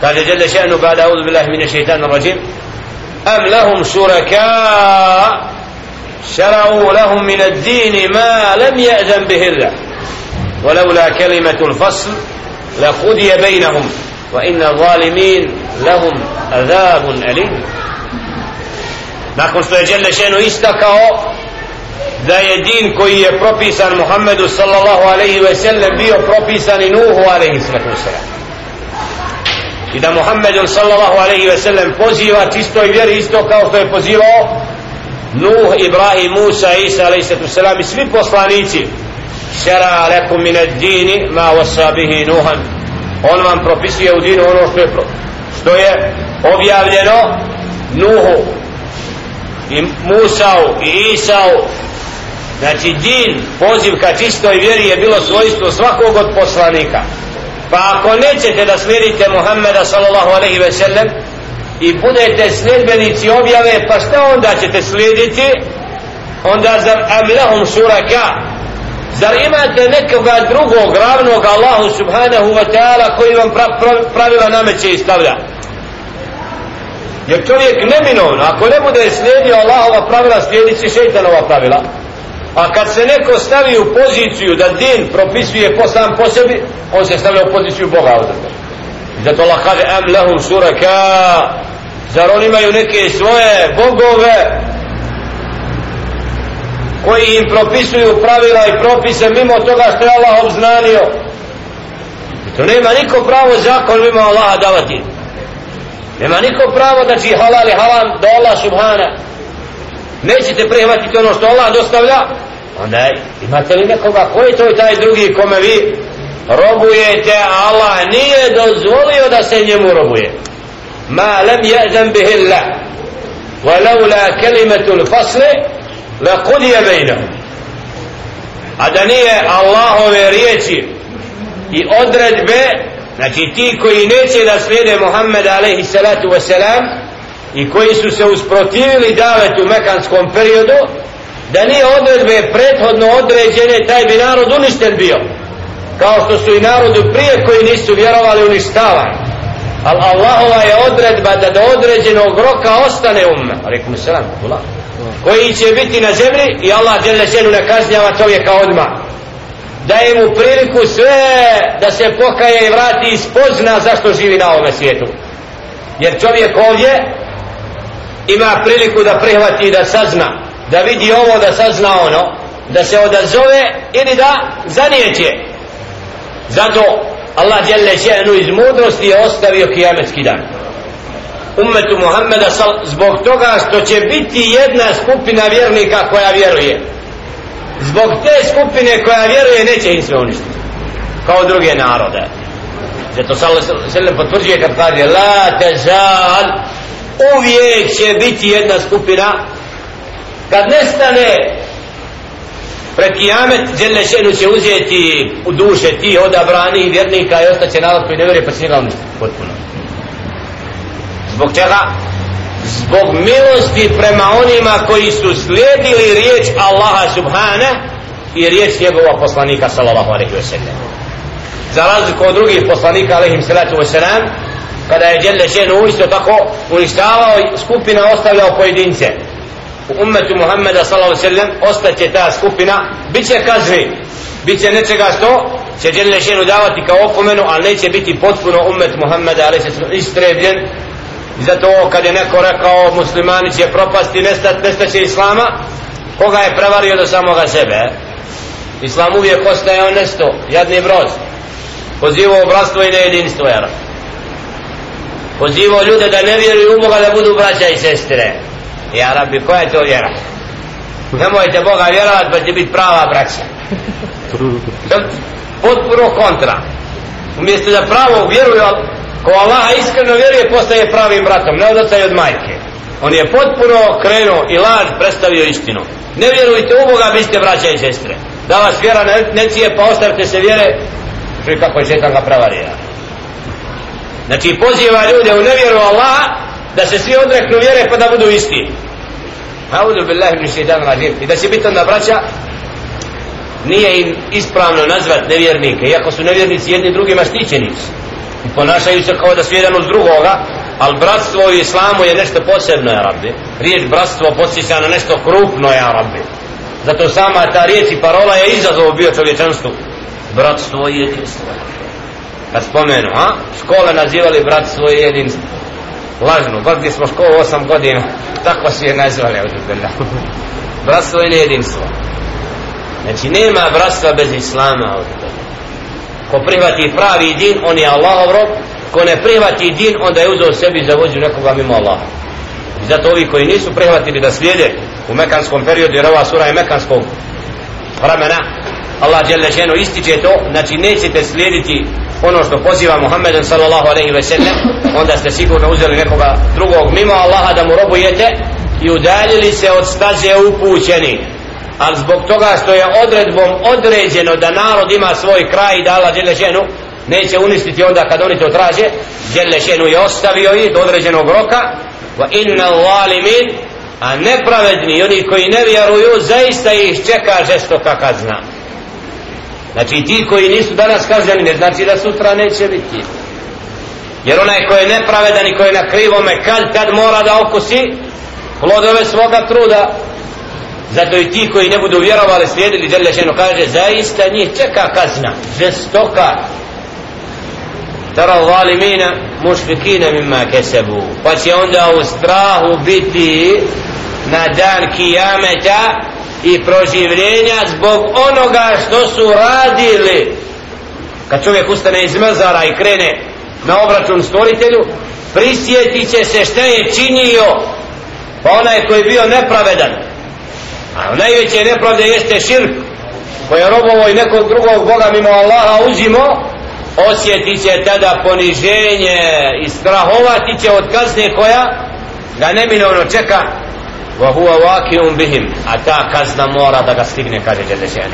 kaže جل شأنه بعد أعوذ بالله من الشيطان الرجيم أم لهم شركاء شرعوا لهم من الدين ما لم يأذن به الله ولولا كلمة الفصل لقضي بينهم وإن الظالمين لهم عذاب أليم nakon što je Đelle Šenu istakao da je din koji je propisan Muhammedu sallallahu alaihi ve sellem bio propisan i Nuhu alaihi sallatu sallam i da Muhammedu sallallahu alaihi ve sellem poziva čistoj vjeri isto kao što je pozivao Nuh, Ibrahim, Musa, Isa alaihi sallatu sallam i svi poslanici. Šera lekum min ad dini ma wasa bihi Nuhan. On vam propisuje u dinu ono što je, što je objavljeno Nuhu i Musau i Isau. Znači din poziv ka čistoj vjeri je bilo svojstvo svakog od poslanika pa ako nećete da slijedite Muhammeda sallallahu alaihi ve sellem i budete sljedbenici objave pa šta onda ćete slijediti? Onda zar amilahum suraka? Zar imate nekoga drugog ravnog Allahu subhanahu wa ta'ala koji vam pravila nameće i stavlja? Jer čovjek neminovno ako ne bude slijedio Allahova pravila slijedit će šeitanova pravila a kad se neko stavi u poziciju da din propisuje po sam po sebi on se stavlja u poziciju Boga odrde zato Allah kaže am lahum suraka. Zar oni imaju neke svoje bogove koji im propisuju pravila i propise mimo toga što je Allah obznanio? I to nema niko pravo zakon mimo Allaha davati. Nema niko pravo da će halal i haram do Allah subhana. Nećete prihvatiti ono što Allah dostavlja onda imate li nekoga koji to je taj drugi kome vi robujete Allah nije dozvolio da se njemu robuje ma lam ja'zan bihi Allah ولولا كلمة الفصل لقضي بينهم a da nije Allahove riječi i odredbe znači ti koji neće da slijede Muhammed alaihi salatu wasalam i koji su se usprotivili davet u mekanskom periodu da nije odredbe prethodno određene taj bi narod uništen bio. Kao što su i narodu prije koji nisu vjerovali uništavani ali Allahova je odredba da do određenog roka ostane umme alaikum salam koji će biti na zemlji i Allah djelje ženu ne kažnjava čovjeka odmah. Daje mu priliku sve da se pokaje i vrati i spozna zašto živi na ovome svijetu. Jer čovjek ovdje ima priliku da prihvati i da sazna da vidi ovo da sazna ono da se odazove ili da zanijeće. Zato Allah djelle še'nu iz mudrosti je ostavio kijametski dan. Ummetu Muhammeda zbog toga što će biti jedna skupina vjernika koja vjeruje. Zbog te skupine koja vjeruje neće im sve uništiti. Kao druge narode. Zato sallam potvrđuje kad kaže la tezal uvijek će biti jedna skupina kad nestane pred kijamet djelne šenu će uzeti u duše ti odabrani vjernika i ostaće narod koji ne vjeruje pa će njega uništiti potpuno. Zbog čega? Zbog milosti prema onima koji su slijedili riječ Allaha subhana i riječ njegova poslanika sallallahu alaihi wa sallam. Za razliku od drugih poslanika alaihim salatu wa sallam kada je djelne šenu isto tako uništavao skupina ostavljao pojedince u ummetu Muhammeda sallallahu alaihi sallam ostaće ta skupina bit će kazni bit će nečega što će djelne šenu davati kao opomenu ali neće biti potpuno ummet Muhammeda alaihi sallam istrebljen I zato kad je neko rekao muslimani će propasti, nestat, nestaće islama, koga je prevario do samoga sebe? E? Islam uvijek ostaje on nesto, jadni broz. Pozivao bratstvo i nejedinstvo, jer. Pozivao ljude da ne vjeruju u Boga da budu braća i sestre. Ja rabbi, koja je to vjera? Nemojte Boga vjerovat, pa će biti prava braća. Potpuno kontra. Umjesto da pravo vjeruju, ko Allah iskreno vjeruje postaje pravim bratom ne od oca i od majke on je potpuno krenuo i laž predstavio istinu ne vjerujte u Boga biste braća i sestre da vas vjera ne, ne cije pa ostavite se vjere što kako je šetan ga prevarija znači poziva ljude u nevjeru Allah da se svi odreknu vjere pa da budu isti. Audu billahi min šeitan rajim i da će biti onda braća nije im ispravno nazvat nevjernike iako su nevjernici jedni drugima štićenici i ponašaju se kao da su jedan uz drugoga ali bratstvo u islamu je nešto posebno ja rabbi. Riječ bratstvo posjeća na nešto krupno ja rabbi. Zato sama ta riječ i parola je izazov bio čovječanstvu. Bratstvo i jedinstvo. Kad spomenu a? škole nazivali bratstvo i jedinstvo lažno, baš gdje smo školu osam godina tako su je nazvali bratstvo i nejedinstvo. znači nema bratstva bez islama ko prihvati pravi din on je Allahov rob. Ko ne prihvati din onda je uzeo sebi za vođu nekoga mimo Allaha. I zato ovi koji nisu prihvatili da slijede u mekanskom periodu jer ova sura je mekanskog vremena Allah djelje ističe to znači nećete slijediti ono što poziva Muhammeden sallallahu alaihi ve sellem onda ste sigurno uzeli nekoga drugog mimo Allaha da mu robujete i udaljili se od staze upućeni. Ali zbog toga što je odredbom određeno da narod ima svoj kraj i da Allah djelje ženu neće uništiti onda kad oni to traže djelje ženu je ostavio i do određenog roka wa inna zalimin a nepravedni oni koji ne vjeruju zaista ih čeka žestoka kazna znači ti koji nisu danas kažnjeni ne znači da sutra neće biti. Jer onaj koji je nepravedan i koji je na krivome kad kad mora da okusi plodove svoga truda. Zato i ti koji ne budu vjerovali slijedili Đelešenu kaže zaista njih čeka kazna žestoka. Tara zalimina mušfikina mimma kesebu. Pa će onda u strahu biti na dan kijameta i proživljenja zbog onoga što su radili. Kad čovjek ustane iz mezara i krene na obračun stvoritelju prisjetit će se šta je činio pa onaj koji je bio nepravedan. A najveće nepravde jeste širk koji je robovo i nekog drugog Boga mimo Allaha uzimo osjetit će tada poniženje i strahovati će od kazne koja ga neminovno čeka wa huwa waqi'un bihim. A ta kazna mora da ga stigne kaže Đelešenu